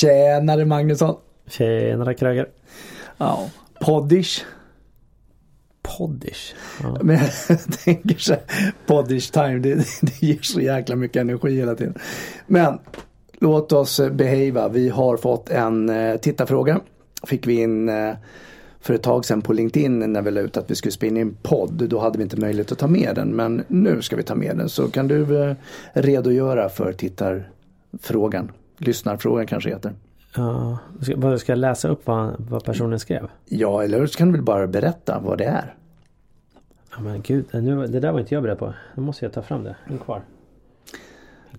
Tjänare Magnusson. Tjenare Kröger. Ja, poddish. Poddish. Ja. Men jag tänker så här, poddish time, det, det ger så jäkla mycket energi hela tiden. Men låt oss behava. Vi har fått en eh, tittarfråga. Fick vi in eh, för ett tag sedan på LinkedIn när vi la ut att vi skulle spela in podd. Då hade vi inte möjlighet att ta med den men nu ska vi ta med den. Så kan du eh, redogöra för tittarfrågan? Lyssnarfrågan kanske heter. Ja, ska, jag läsa upp vad, vad personen skrev? Ja, eller så kan du väl bara berätta vad det är. Ja men gud, nu, det där var inte jag beredd på. Nu måste jag ta fram det. En kvar.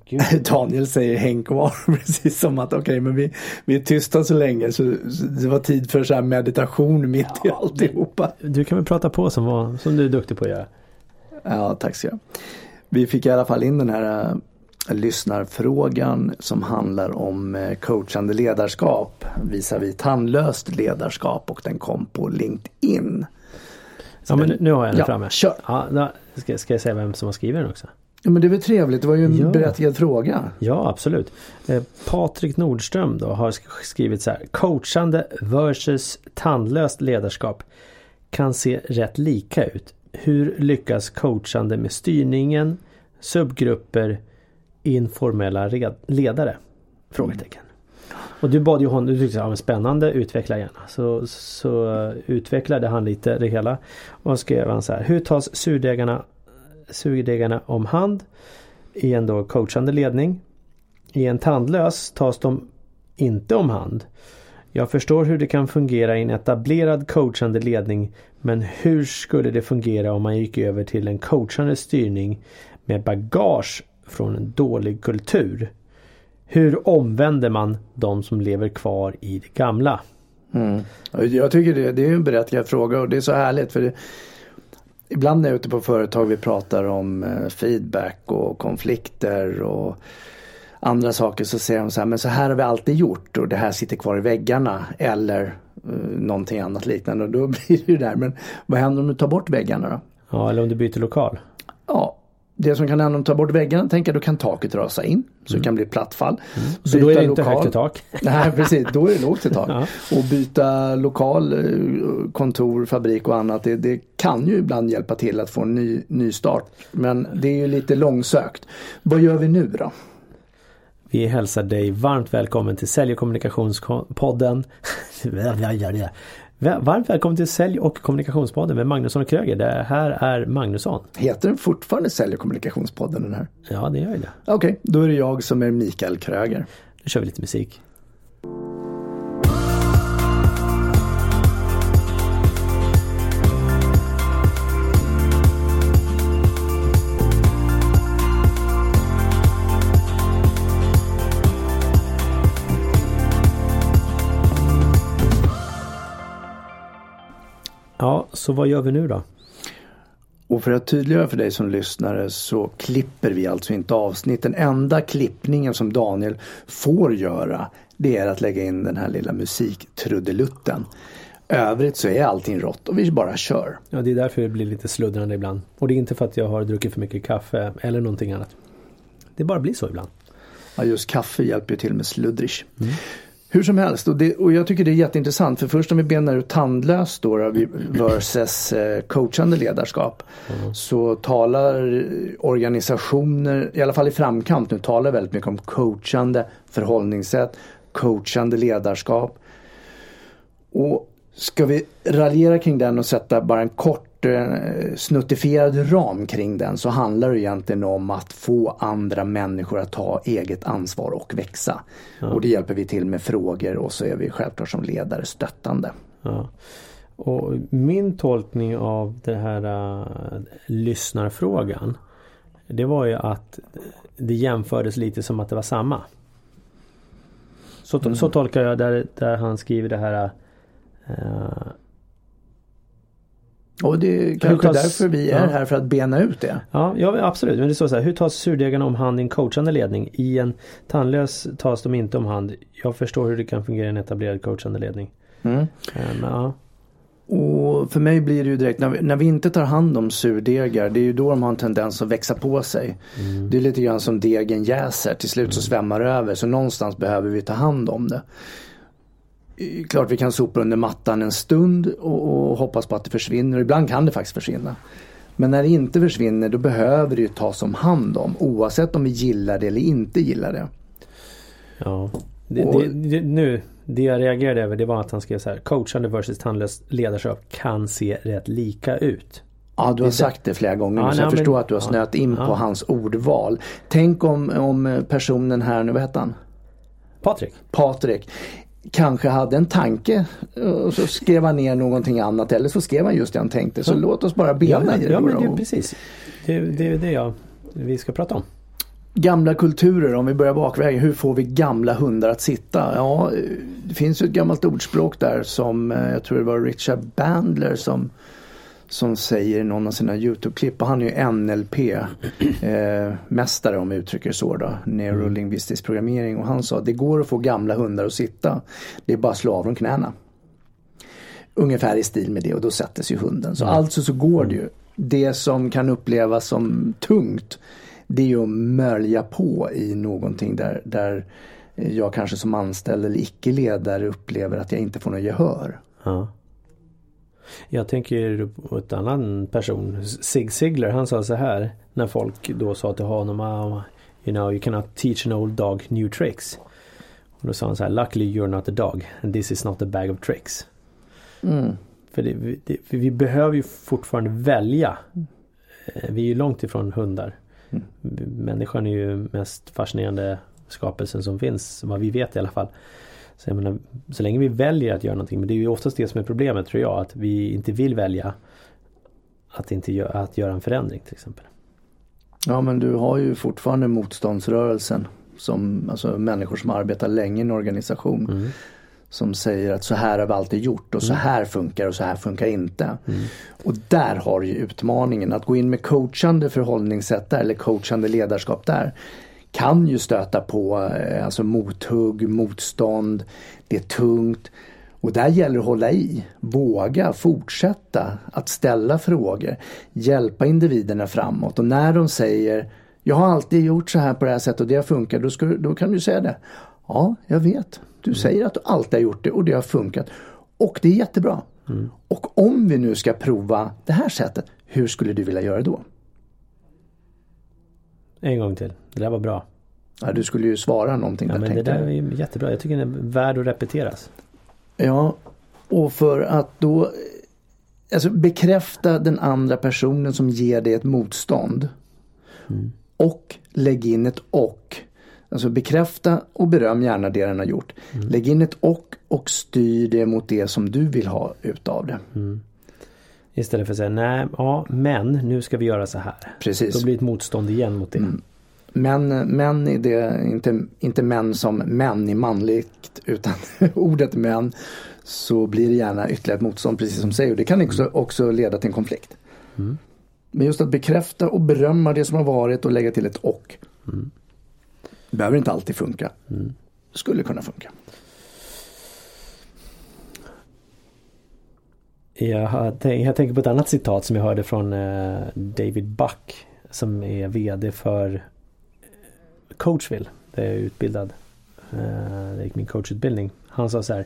Gud. Daniel säger häng kvar precis som att okej okay, men vi, vi är tysta så länge så, så det var tid för så här meditation mitt ja, i alltihopa. Du kan väl prata på som, var, som du är duktig på att göra. Ja tack ska jag. Vi fick i alla fall in den här äh, lyssnarfrågan som handlar om äh, coachande ledarskap visar vi tandlöst ledarskap och den kom på LinkedIn. Så ja men nu har jag den ja, framme. Kör. Ja, då, ska, ska jag säga vem som har skrivit den också? Ja, men det var trevligt, det var ju en ja. berättigad fråga. Ja absolut. Eh, Patrik Nordström då har skrivit så här. Coachande versus tandlöst ledarskap kan se rätt lika ut. Hur lyckas coachande med styrningen, subgrupper, informella ledare? Frågetecken. Och du bad ju honom, du tyckte att spännande, utveckla gärna. Så, så utvecklade han lite det hela. Och skrev han så här. Hur tas surdegarna surdegarna om hand i en då coachande ledning. I en tandlös tas de inte om hand. Jag förstår hur det kan fungera i en etablerad coachande ledning men hur skulle det fungera om man gick över till en coachande styrning med bagage från en dålig kultur? Hur omvänder man de som lever kvar i det gamla? Mm. Jag tycker det, det är en berättigad fråga och det är så härligt för det, ibland när jag är ute på företag vi pratar om eh, feedback och konflikter och andra saker så säger de så här, men så här har vi alltid gjort och det här sitter kvar i väggarna eller uh, någonting annat liknande och då blir det där. Men vad händer om du tar bort väggarna då? Ja, eller om du byter lokal. Ja, det som kan hända om du tar bort väggarna, tänker då kan taket rasa in. Så mm. det kan bli ett platt fall. Mm. Så då är det inte lokal. högt i tak? Nej precis, då är det lågt i tak. ja. Och byta lokal, eh, kontor, fabrik och annat. Det, det, kan ju ibland hjälpa till att få en ny, ny start. Men det är ju lite långsökt. Vad gör vi nu då? Vi hälsar dig varmt välkommen till Sälj och kommunikationspodden. Varmt välkommen till Sälj och kommunikationspodden med Magnusson och Kröger. Det här är Magnusson. Heter den fortfarande Sälj och kommunikationspodden den här? Ja, det gör det. Okej, okay, då är det jag som är Mikael Kröger. Nu kör vi lite musik. Så vad gör vi nu då? Och för att tydliggöra för dig som lyssnare så klipper vi alltså inte avsnitt. Den enda klippningen som Daniel får göra det är att lägga in den här lilla musiktrudelutten. Övrigt så är allting rått och vi bara kör. Ja, det är därför det blir lite sluddrande ibland. Och det är inte för att jag har druckit för mycket kaffe eller någonting annat. Det bara blir så ibland. Ja, just kaffe hjälper ju till med sluddrish. Mm. Hur som helst, och, det, och jag tycker det är jätteintressant för först om vi benar ut tandlöst då, versus eh, coachande ledarskap. Mm. Så talar organisationer, i alla fall i framkant nu, talar väldigt mycket om coachande förhållningssätt, coachande ledarskap. Och ska vi raljera kring den och sätta bara en kort Eh, snuttifierad ram kring den så handlar det egentligen om att få andra människor att ta eget ansvar och växa. Ja. Och det hjälper vi till med frågor och så är vi självklart som ledare stöttande. Ja. Och min tolkning av den här uh, lyssnarfrågan Det var ju att det jämfördes lite som att det var samma. Så, mm. så tolkar jag där, där han skriver det här uh, och det är kanske tas, därför vi är ja. här för att bena ut det. Ja, ja absolut. Men det står så här. Hur tas surdegarna om hand i en coachande ledning? I en tandlös tas de inte om hand. Jag förstår hur det kan fungera i en etablerad coachande ledning. Mm. Men, ja. Och för mig blir det ju direkt, när vi, när vi inte tar hand om surdegar, det är ju då de har en tendens att växa på sig. Mm. Det är lite grann som degen jäser, till slut så svämmar det över. Så någonstans behöver vi ta hand om det. Klart vi kan sopa under mattan en stund och, och hoppas på att det försvinner. Ibland kan det faktiskt försvinna. Men när det inte försvinner då behöver det ju tas om hand om oavsett om vi gillar det eller inte gillar det. Ja, det, och, det, det, nu det jag reagerade över det var att han skrev så här Coachande versus tandlöst ledarskap kan se rätt lika ut. Ja du har sagt det flera gånger ja, så nej, jag förstår att du har snöat in ja. på hans ordval. Tänk om, om personen här nu, vad hette han? Patrik. Patrik kanske hade en tanke och så skrev han ner någonting annat eller så skrev han just det han tänkte. Så låt oss bara bena ja, i det. Ja men det, precis. Det, det är det jag, vi ska prata om. Gamla kulturer, om vi börjar bakvägen. Hur får vi gamla hundar att sitta? Ja, det finns ju ett gammalt ordspråk där som eh, jag tror det var Richard Bandler som som säger i någon av sina Youtube-klipp och han är ju NLP-mästare eh, om vi uttrycker så då, neurolingvistisk programmering och han sa att det går att få gamla hundar att sitta. Det är bara att slå av dem knäna. Ungefär i stil med det och då sätter sig hunden. Så mm. alltså så går det ju. Det som kan upplevas som tungt det är ju att mölja på i någonting där, där jag kanske som anställd eller icke-ledare upplever att jag inte får något gehör. Ja. Jag tänker på ett annan person, Sig Sigler, han sa så här när folk då sa till honom oh, You know you cannot teach an old dog new tricks. Och då sa han så här Luckily you're not a dog and this is not a bag of tricks. Mm. För, det, det, för vi behöver ju fortfarande välja. Eh, vi är ju långt ifrån hundar. Mm. Människan är ju mest fascinerande skapelsen som finns, vad vi vet i alla fall. Så, menar, så länge vi väljer att göra någonting, men det är ju oftast det som är problemet tror jag, att vi inte vill välja att, inte gö att göra en förändring till exempel. Ja men du har ju fortfarande motståndsrörelsen som alltså människor som arbetar länge i en organisation. Mm. Som säger att så här har vi alltid gjort och så mm. här funkar och så här funkar inte. Mm. Och där har ju utmaningen att gå in med coachande förhållningssätt där eller coachande ledarskap där kan ju stöta på eh, alltså mothugg, motstånd, det är tungt. Och där gäller det att hålla i, våga fortsätta att ställa frågor, hjälpa individerna framåt och när de säger Jag har alltid gjort så här på det här sättet och det har funkat, då, ska, då kan du säga det. Ja, jag vet. Du mm. säger att du alltid har gjort det och det har funkat. Och det är jättebra. Mm. Och om vi nu ska prova det här sättet, hur skulle du vilja göra då? En gång till. Det där var bra. Ja, du skulle ju svara någonting ja, där men Det där är jättebra. Jag tycker den är värd att repeteras. Ja, och för att då alltså bekräfta den andra personen som ger dig ett motstånd. Mm. Och lägg in ett och. Alltså bekräfta och beröm gärna det den har gjort. Mm. Lägg in ett och och styr det mot det som du vill ha utav det. Mm. Istället för att säga nej, ja men nu ska vi göra så här. Precis. Då blir det ett motstånd igen mot det. Mm. Men män är det, inte, inte män som män i manligt utan ordet män. Så blir det gärna ytterligare ett motstånd precis som säger. Och det kan också, mm. också leda till en konflikt. Mm. Men just att bekräfta och berömma det som har varit och lägga till ett och. Mm. Behöver inte alltid funka. Mm. Skulle kunna funka. Jag, jag tänker på ett annat citat som jag hörde från eh, David Buck som är VD för eh, Coachville där jag är utbildad. Eh, där gick min coachutbildning. Han sa så här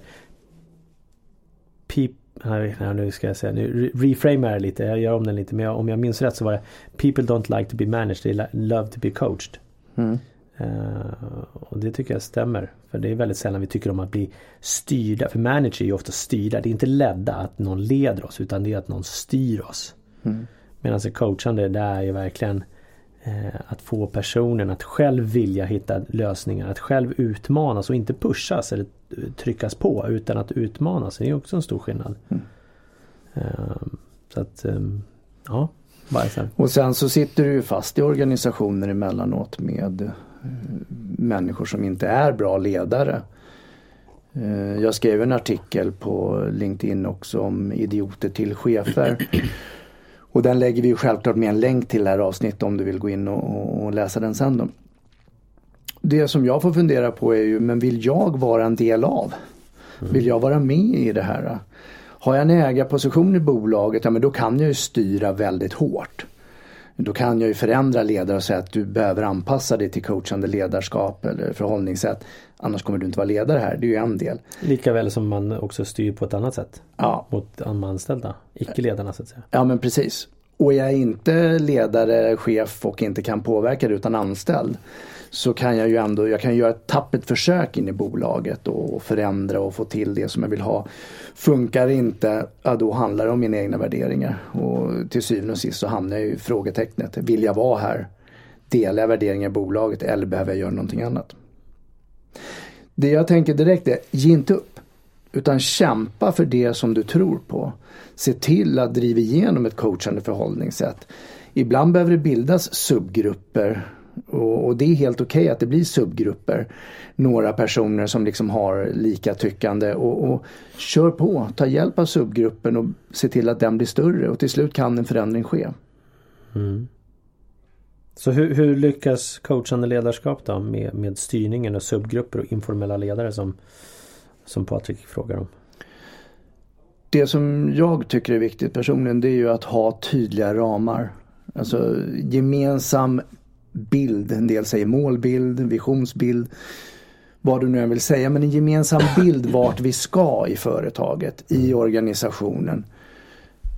People, nu ska jag säga, nu reframar jag lite, jag gör om den lite men om jag minns rätt så var det People don't like to be managed, they love to be coached. Mm. Uh, och det tycker jag stämmer. För det är väldigt sällan vi tycker om att bli styrda. För manager är ju ofta styrda. Det är inte ledda att någon leder oss utan det är att någon styr oss. Mm. Medan coachande det är ju verkligen uh, att få personen att själv vilja hitta lösningar. Att själv utmanas och inte pushas eller tryckas på utan att utmanas. Det är också en stor skillnad. Mm. Uh, så att, um, ja. Och sen så sitter du ju fast i organisationer emellanåt med människor som inte är bra ledare. Eh, jag skrev en artikel på LinkedIn också om idioter till chefer. Och den lägger vi självklart med en länk till det här avsnittet om du vill gå in och, och läsa den sen då. Det som jag får fundera på är ju, men vill jag vara en del av? Vill jag vara med i det här? Har jag en ägarposition i bolaget, ja men då kan jag ju styra väldigt hårt. Då kan jag ju förändra ledare och säga att du behöver anpassa dig till coachande ledarskap eller förhållningssätt. Annars kommer du inte vara ledare här. Det är ju en del. Likaväl som man också styr på ett annat sätt. Ja. Mot de anställda. Icke-ledarna så att säga. Ja men precis. Och jag är inte ledare, chef och inte kan påverka det utan anställd så kan jag ju ändå, jag kan göra ett tappert försök in i bolaget och förändra och få till det som jag vill ha. Funkar det inte, ja då handlar det om mina egna värderingar och till syvende och sist så hamnar jag i frågetecknet. Vill jag vara här? Delar jag värderingar i bolaget eller behöver jag göra någonting annat? Det jag tänker direkt är, ge inte upp. Utan kämpa för det som du tror på. Se till att driva igenom ett coachande förhållningssätt. Ibland behöver det bildas subgrupper och, och det är helt okej okay att det blir subgrupper. Några personer som liksom har lika tyckande och, och kör på, ta hjälp av subgruppen och se till att den blir större och till slut kan en förändring ske. Mm. Så hur, hur, lyckas coachande ledarskap då med, med styrningen och subgrupper och informella ledare som, som Patrik frågar om? Det som jag tycker är viktigt personligen det är ju att ha tydliga ramar. Alltså gemensam bild. En del säger målbild, visionsbild. Vad du nu än vill säga. Men en gemensam bild vart vi ska i företaget, i organisationen.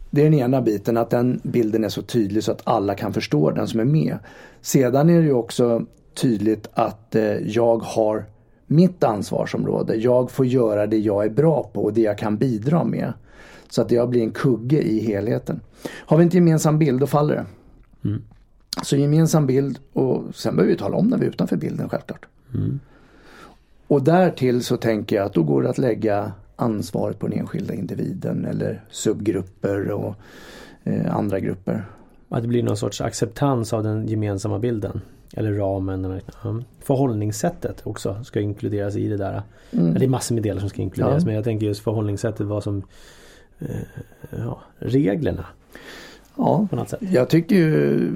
Det är den ena biten, att den bilden är så tydlig så att alla kan förstå den som är med. Sedan är det ju också tydligt att eh, jag har mitt ansvarsområde. Jag får göra det jag är bra på och det jag kan bidra med. Så att jag blir en kugge i helheten. Har vi inte gemensam bild då faller det. Mm. Så gemensam bild och sen behöver vi tala om när vi är utanför bilden självklart. Mm. Och därtill så tänker jag att då går det att lägga ansvaret på den enskilda individen eller subgrupper och eh, andra grupper. Att det blir någon sorts acceptans av den gemensamma bilden. Eller ramen. Förhållningssättet också ska inkluderas i det där. Mm. Det är massor med delar som ska inkluderas ja. men jag tänker just förhållningssättet vad som eh, ja, reglerna. Ja, jag tycker ju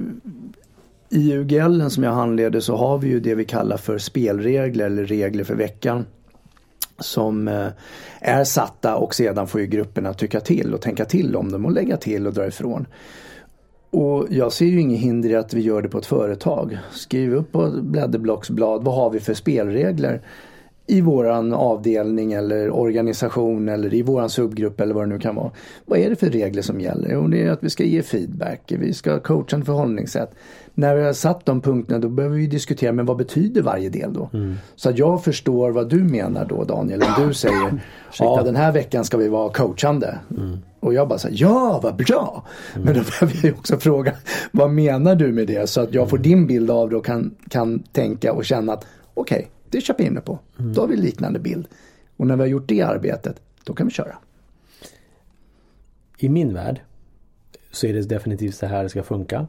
i UGL som jag handleder så har vi ju det vi kallar för spelregler eller regler för veckan. Som eh, är satta och sedan får ju grupperna tycka till och tänka till om dem och lägga till och dra ifrån. Och jag ser ju inget hinder i att vi gör det på ett företag. Skriv upp på blädderblocksblad, vad har vi för spelregler? I våran avdelning eller organisation eller i våran subgrupp eller vad det nu kan vara. Vad är det för regler som gäller? Jo, det är att vi ska ge feedback, vi ska coacha en förhållningssätt. När vi har satt de punkterna då behöver vi diskutera, men vad betyder varje del då? Mm. Så att jag förstår vad du menar då Daniel, om du säger ja den här veckan ska vi vara coachande. Mm. Och jag bara säger ja vad bra! Mm. Men då behöver jag också fråga vad menar du med det? Så att jag får din bild av det och kan, kan tänka och känna att okej, okay, det köper jag in mig på. Mm. Då har vi liknande bild. Och när vi har gjort det arbetet, då kan vi köra. I min värld så är det definitivt så här det ska funka.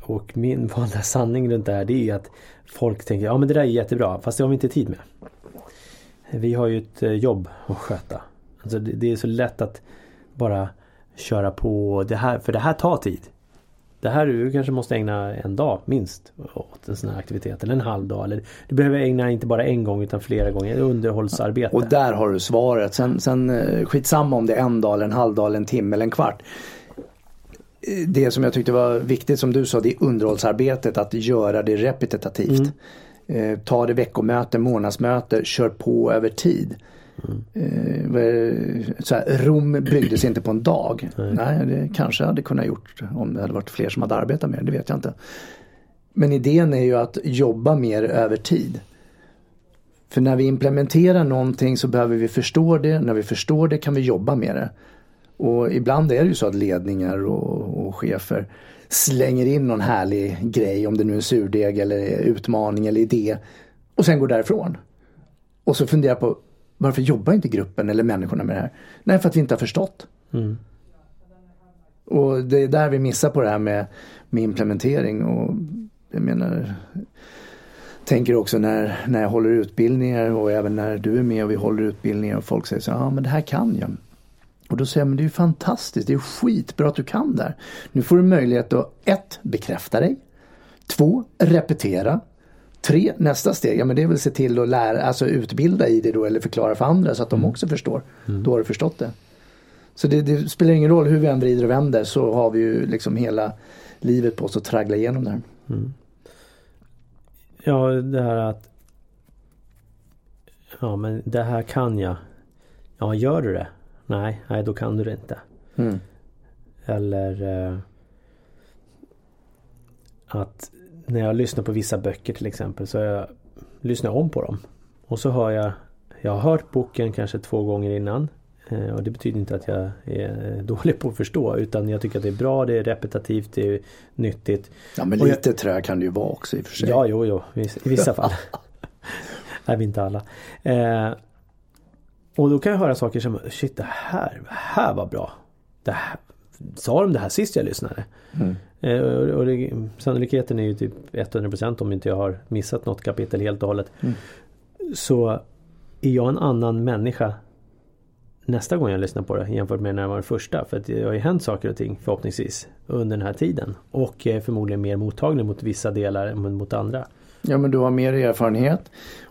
Och min valda sanning runt det här det är att folk tänker ja men det där är jättebra fast det har vi inte tid med. Vi har ju ett eh, jobb att sköta. Alltså det, det är så lätt att bara köra på det här för det här tar tid. Det här du kanske måste ägna en dag minst åt en sån här aktivitet. Eller en halv dag. Eller, du behöver ägna inte bara en gång utan flera gånger. Underhållsarbete. Och där har du svaret. Sen, sen eh, skitsamma om det är en dag, eller en halv dag, eller en timme eller en kvart. Det som jag tyckte var viktigt som du sa, det är underhållsarbetet. Att göra det repetitivt. Mm. Eh, ta det veckomöte, månadsmöte, kör på över tid. Mm. Så här, Rom byggdes inte på en dag. Nej. Nej, det kanske hade kunnat gjort om det hade varit fler som hade arbetat med det, det vet jag inte. Men idén är ju att jobba mer över tid. För när vi implementerar någonting så behöver vi förstå det. När vi förstår det kan vi jobba med det. Och ibland är det ju så att ledningar och, och chefer slänger in någon härlig grej, om det nu är en surdeg eller utmaning eller idé. Och sen går därifrån. Och så funderar på, varför jobbar inte gruppen eller människorna med det här? Nej, för att vi inte har förstått. Mm. Och det är där vi missar på det här med, med implementering. Och jag menar, tänker också när, när jag håller utbildningar och även när du är med och vi håller utbildningar och folk säger så ja men det här kan jag. Och då säger jag, men det är ju fantastiskt, det är skitbra att du kan det här. Nu får du möjlighet att ett, bekräfta dig. Två, repetera. Tre, nästa steg, ja men det är väl se till att lära, alltså utbilda i det då eller förklara för andra så att de mm. också förstår. Mm. Då har du förstått det. Så det, det, spelar ingen roll hur vi än vrider och vänder så har vi ju liksom hela livet på oss att traggla igenom det här. Mm. Ja, det här att Ja, men det här kan jag. Ja, gör du det? Nej, nej då kan du det inte. Mm. Eller eh, att när jag lyssnar på vissa böcker till exempel så jag, lyssnar jag om på dem. Och så hör jag Jag har hört boken kanske två gånger innan. Eh, och det betyder inte att jag är dålig på att förstå utan jag tycker att det är bra, det är repetitivt, det är nyttigt. Ja men lite jag... trä kan det ju vara också i och för sig. Ja, jo, jo, i vissa fall. Nej, inte alla. Eh, och då kan jag höra saker som, shit det här, det här var bra. Det här, sa de det här sist jag lyssnade? Mm. Eh, och, och det, sannolikheten är ju typ 100% om inte jag har missat något kapitel helt och hållet. Mm. Så är jag en annan människa nästa gång jag lyssnar på det jämfört med när det var den första. För att det har ju hänt saker och ting förhoppningsvis under den här tiden. Och är förmodligen mer mottaglig mot vissa delar än mot andra. Ja men du har mer erfarenhet.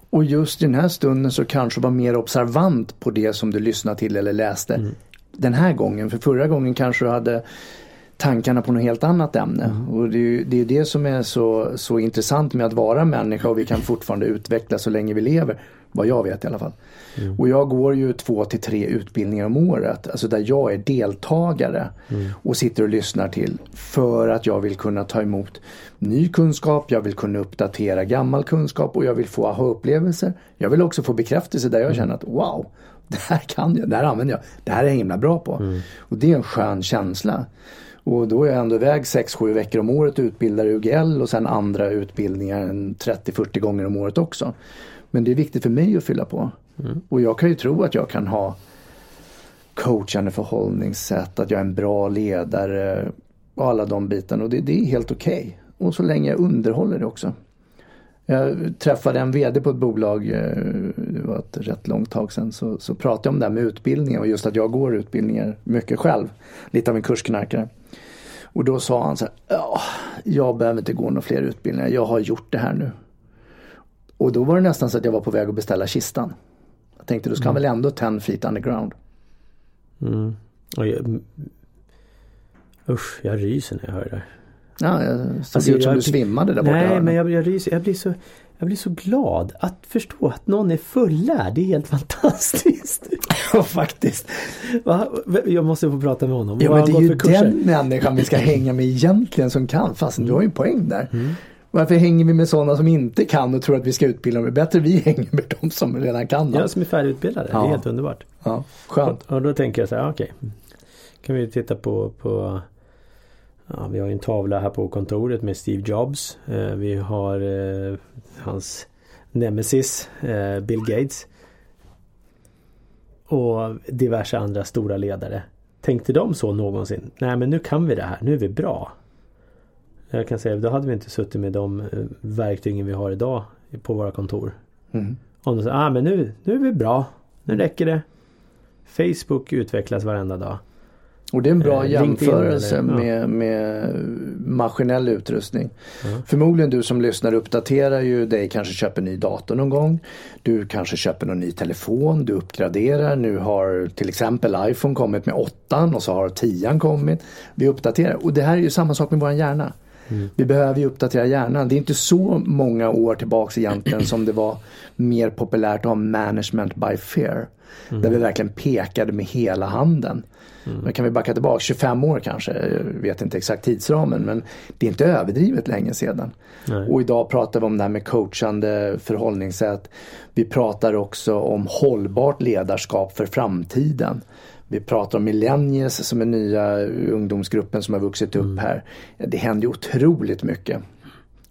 Och just i den här stunden så kanske var mer observant på det som du lyssnade till eller läste. Mm. Den här gången, för förra gången kanske du hade tankarna på något helt annat ämne. Mm. Och det är ju det, är det som är så, så intressant med att vara människa och vi kan fortfarande utvecklas så länge vi lever. Vad jag vet i alla fall. Mm. Och jag går ju två till tre utbildningar om året. Alltså där jag är deltagare mm. och sitter och lyssnar till. För att jag vill kunna ta emot ny kunskap, jag vill kunna uppdatera gammal kunskap och jag vill få aha-upplevelser. Jag vill också få bekräftelse där jag mm. känner att wow, det här kan jag, det här använder jag, det här är jag himla bra på. Mm. Och det är en skön känsla. Och då är jag ändå iväg 6-7 veckor om året och utbildar UGL och sen andra utbildningar 30-40 gånger om året också. Men det är viktigt för mig att fylla på. Mm. Och jag kan ju tro att jag kan ha coachande förhållningssätt, att jag är en bra ledare och alla de bitarna. Och det, det är helt okej. Okay. Och så länge jag underhåller det också. Jag träffade en VD på ett bolag, eh, det var ett rätt långt tag sedan, så, så pratade jag om det här med utbildningar och just att jag går utbildningar mycket själv. Lite av en kursknarkare. Och då sa han så här, ja, jag behöver inte gå några fler utbildningar, jag har gjort det här nu. Och då var det nästan så att jag var på väg att beställa kistan. Jag tänkte du ska mm. väl ändå 10 feet underground. Mm. Jag, usch, jag ryser när jag hör det där. Ja, jag såg alltså, ut som jag, du svimmade där borta. Nej, men jag, jag. Jag blir, så, jag blir så glad att förstå att någon är fullärd. Det är helt fantastiskt. ja, faktiskt. Jag måste få prata med honom. Ja, men det är ju den människan vi ska hänga med egentligen som kan. Fast mm. du har ju en poäng där. Mm. Varför hänger vi med sådana som inte kan och tror att vi ska utbilda dem? Bättre vi hänger med de som redan kan. Ja, som är färdigutbildade. Ja. Det är helt underbart. Ja, skönt. Och, och då tänker jag så här, okej. Okay. Kan vi titta på, på ja, vi har en tavla här på kontoret med Steve Jobs. Eh, vi har eh, hans nemesis eh, Bill Gates. Och diverse andra stora ledare. Tänkte de så någonsin? Nej men nu kan vi det här, nu är vi bra. Jag kan säga, då hade vi inte suttit med de verktygen vi har idag på våra kontor. Mm. Om de säger, ah, men nu, nu är vi bra. Nu räcker det. Facebook utvecklas varenda dag. Och det är en bra eh, jämförelse eller, med, ja. med maskinell utrustning. Mm. Förmodligen du som lyssnar uppdaterar ju dig, kanske köper ny dator någon gång. Du kanske köper någon ny telefon, du uppgraderar. Nu har till exempel iPhone kommit med 8 och så har 10 kommit. Vi uppdaterar och det här är ju samma sak med vår hjärna. Mm. Vi behöver ju uppdatera hjärnan. Det är inte så många år tillbaks egentligen som det var mer populärt att ha management by fear. Mm. Där vi verkligen pekade med hela handen. Mm. Men kan vi backa tillbaka 25 år kanske, jag vet inte exakt tidsramen men det är inte överdrivet länge sedan. Nej. Och idag pratar vi om det här med coachande förhållningssätt. Vi pratar också om hållbart ledarskap för framtiden. Vi pratar om millennials som är nya ungdomsgruppen som har vuxit upp mm. här. Det händer otroligt mycket.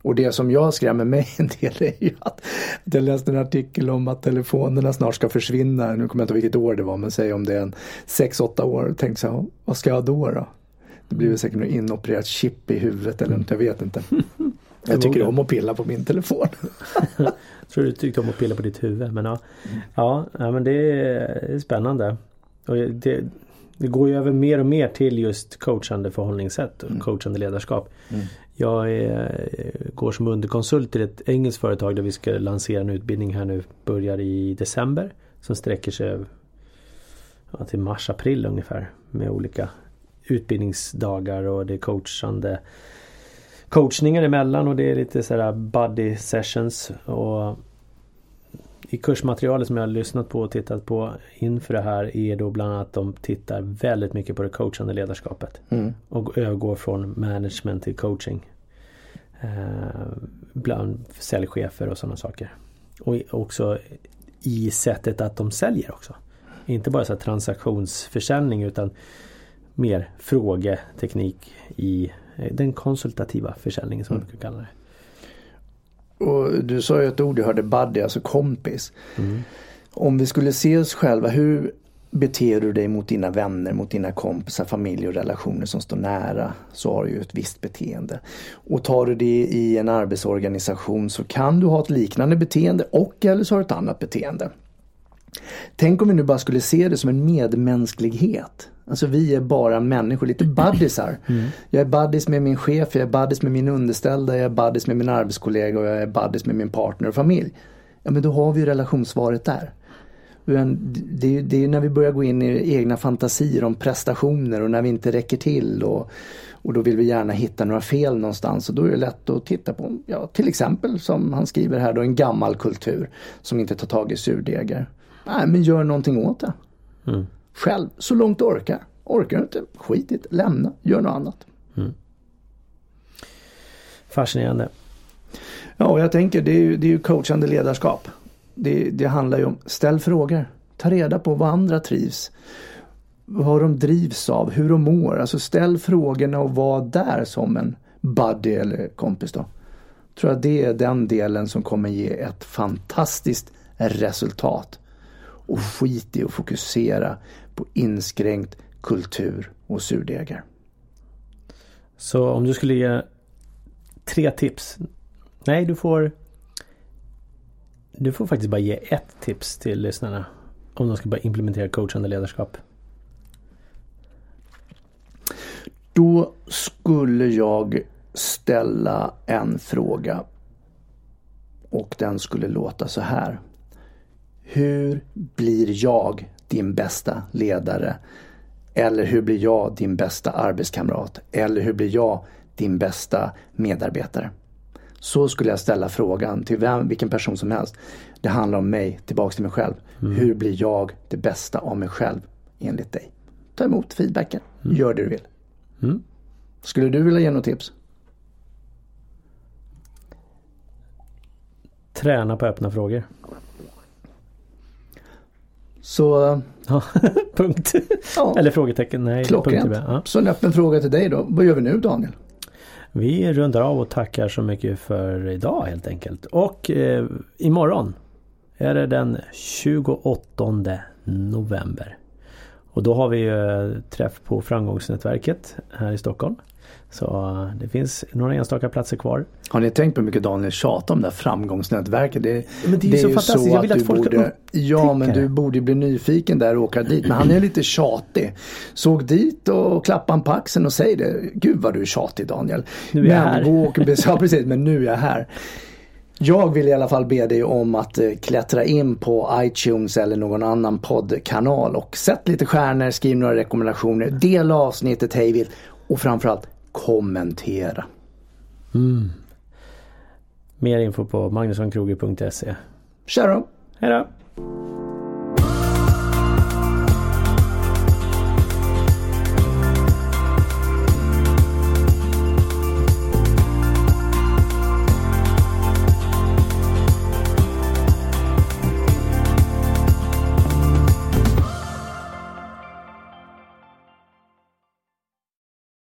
Och det som jag skrämmer mig en del är ju att jag läste en artikel om att telefonerna snart ska försvinna. Nu kommer jag inte ihåg vilket år det var men säg om det är en 6-8 år. Tänk så här, vad ska jag då då? Det blir väl säkert något inopererat chip i huvudet eller något, jag vet inte. Jag tycker om att pilla på min telefon. jag tror du tyckte om att pilla på ditt huvud men ja. Ja, ja men det är spännande. Och det, det går ju över mer och mer till just coachande förhållningssätt och mm. coachande ledarskap. Mm. Jag är, går som underkonsult till ett engelskt företag där vi ska lansera en utbildning här nu. Börjar i december. Som sträcker sig ja, till mars-april ungefär med olika utbildningsdagar och det är coachande coachningar emellan och det är lite sådär buddy sessions och i kursmaterialet som jag har lyssnat på och tittat på inför det här är då bland annat att de tittar väldigt mycket på det coachande ledarskapet. Mm. Och övergår från management till coaching. Eh, bland säljchefer och sådana saker. Och också i sättet att de säljer också. Inte bara så transaktionsförsäljning utan mer frågeteknik i den konsultativa försäljningen som mm. man brukar kalla det. Och du sa ju ett ord jag hörde buddy, alltså kompis. Mm. Om vi skulle se oss själva, hur beter du dig mot dina vänner, mot dina kompisar, familj och relationer som står nära så har du ju ett visst beteende. Och tar du det i en arbetsorganisation så kan du ha ett liknande beteende och eller så har du ett annat beteende. Tänk om vi nu bara skulle se det som en medmänsklighet. Alltså vi är bara människor, lite buddisar. Mm. Jag är buddis med min chef, jag är buddis med min underställda, jag är buddis med min arbetskollega och jag är buddis med min partner och familj. Ja men då har vi ju relationssvaret där. Det är, det är när vi börjar gå in i egna fantasier om prestationer och när vi inte räcker till och, och då vill vi gärna hitta några fel någonstans och då är det lätt att titta på, ja till exempel som han skriver här då, en gammal kultur som inte tar tag i surdegar. Nej men gör någonting åt det. Mm. Själv, så långt du orkar. Orkar du inte, skit i det, lämna, gör något annat. Mm. Fascinerande. Ja, och jag tänker det är ju, det är ju coachande ledarskap. Det, det handlar ju om, ställ frågor. Ta reda på vad andra trivs. Vad de drivs av, hur de mår. Alltså ställ frågorna och var där som en buddy eller kompis då. Jag tror att det är den delen som kommer ge ett fantastiskt resultat. Och skit i att fokusera på inskränkt kultur och surdegar. Så om du skulle ge tre tips. Nej, du får du får faktiskt bara ge ett tips till lyssnarna. Om de ska börja implementera coachande ledarskap. Då skulle jag ställa en fråga. Och den skulle låta så här. Hur blir jag din bästa ledare? Eller hur blir jag din bästa arbetskamrat? Eller hur blir jag din bästa medarbetare? Så skulle jag ställa frågan till vem, vilken person som helst. Det handlar om mig, tillbaks till mig själv. Mm. Hur blir jag det bästa av mig själv enligt dig? Ta emot feedbacken. Mm. Gör det du vill. Mm. Skulle du vilja ge något tips? Träna på öppna frågor. Så... Ja, punkt. Ja. Eller frågetecken. Nej, Klockrent. Ja. Så en öppen fråga till dig då. Vad gör vi nu Daniel? Vi rundar av och tackar så mycket för idag helt enkelt. Och eh, imorgon är det den 28 november. Och då har vi ju träff på Framgångsnätverket här i Stockholm. Så eh, det finns några enstaka platser kvar. Har ni tänkt på hur mycket Daniel tjatar om det här framgångsnätverket? Det, men det är, det är så fantastiskt. Så jag vill att, att folk borde, Ja men du borde bli nyfiken där och åka dit. Men han är lite tjatig. Så åk dit och klappa han på axeln och säg det. Gud vad du är tjatig Daniel. Nu är men, jag här. Gå och, ja precis, men nu är jag här. Jag vill i alla fall be dig om att eh, klättra in på iTunes eller någon annan poddkanal och sätt lite stjärnor, skriv några rekommendationer, dela avsnittet hejvilt och framförallt kommentera. Mm. Mer info på magnussonkroger.se. Tja då! Hej då!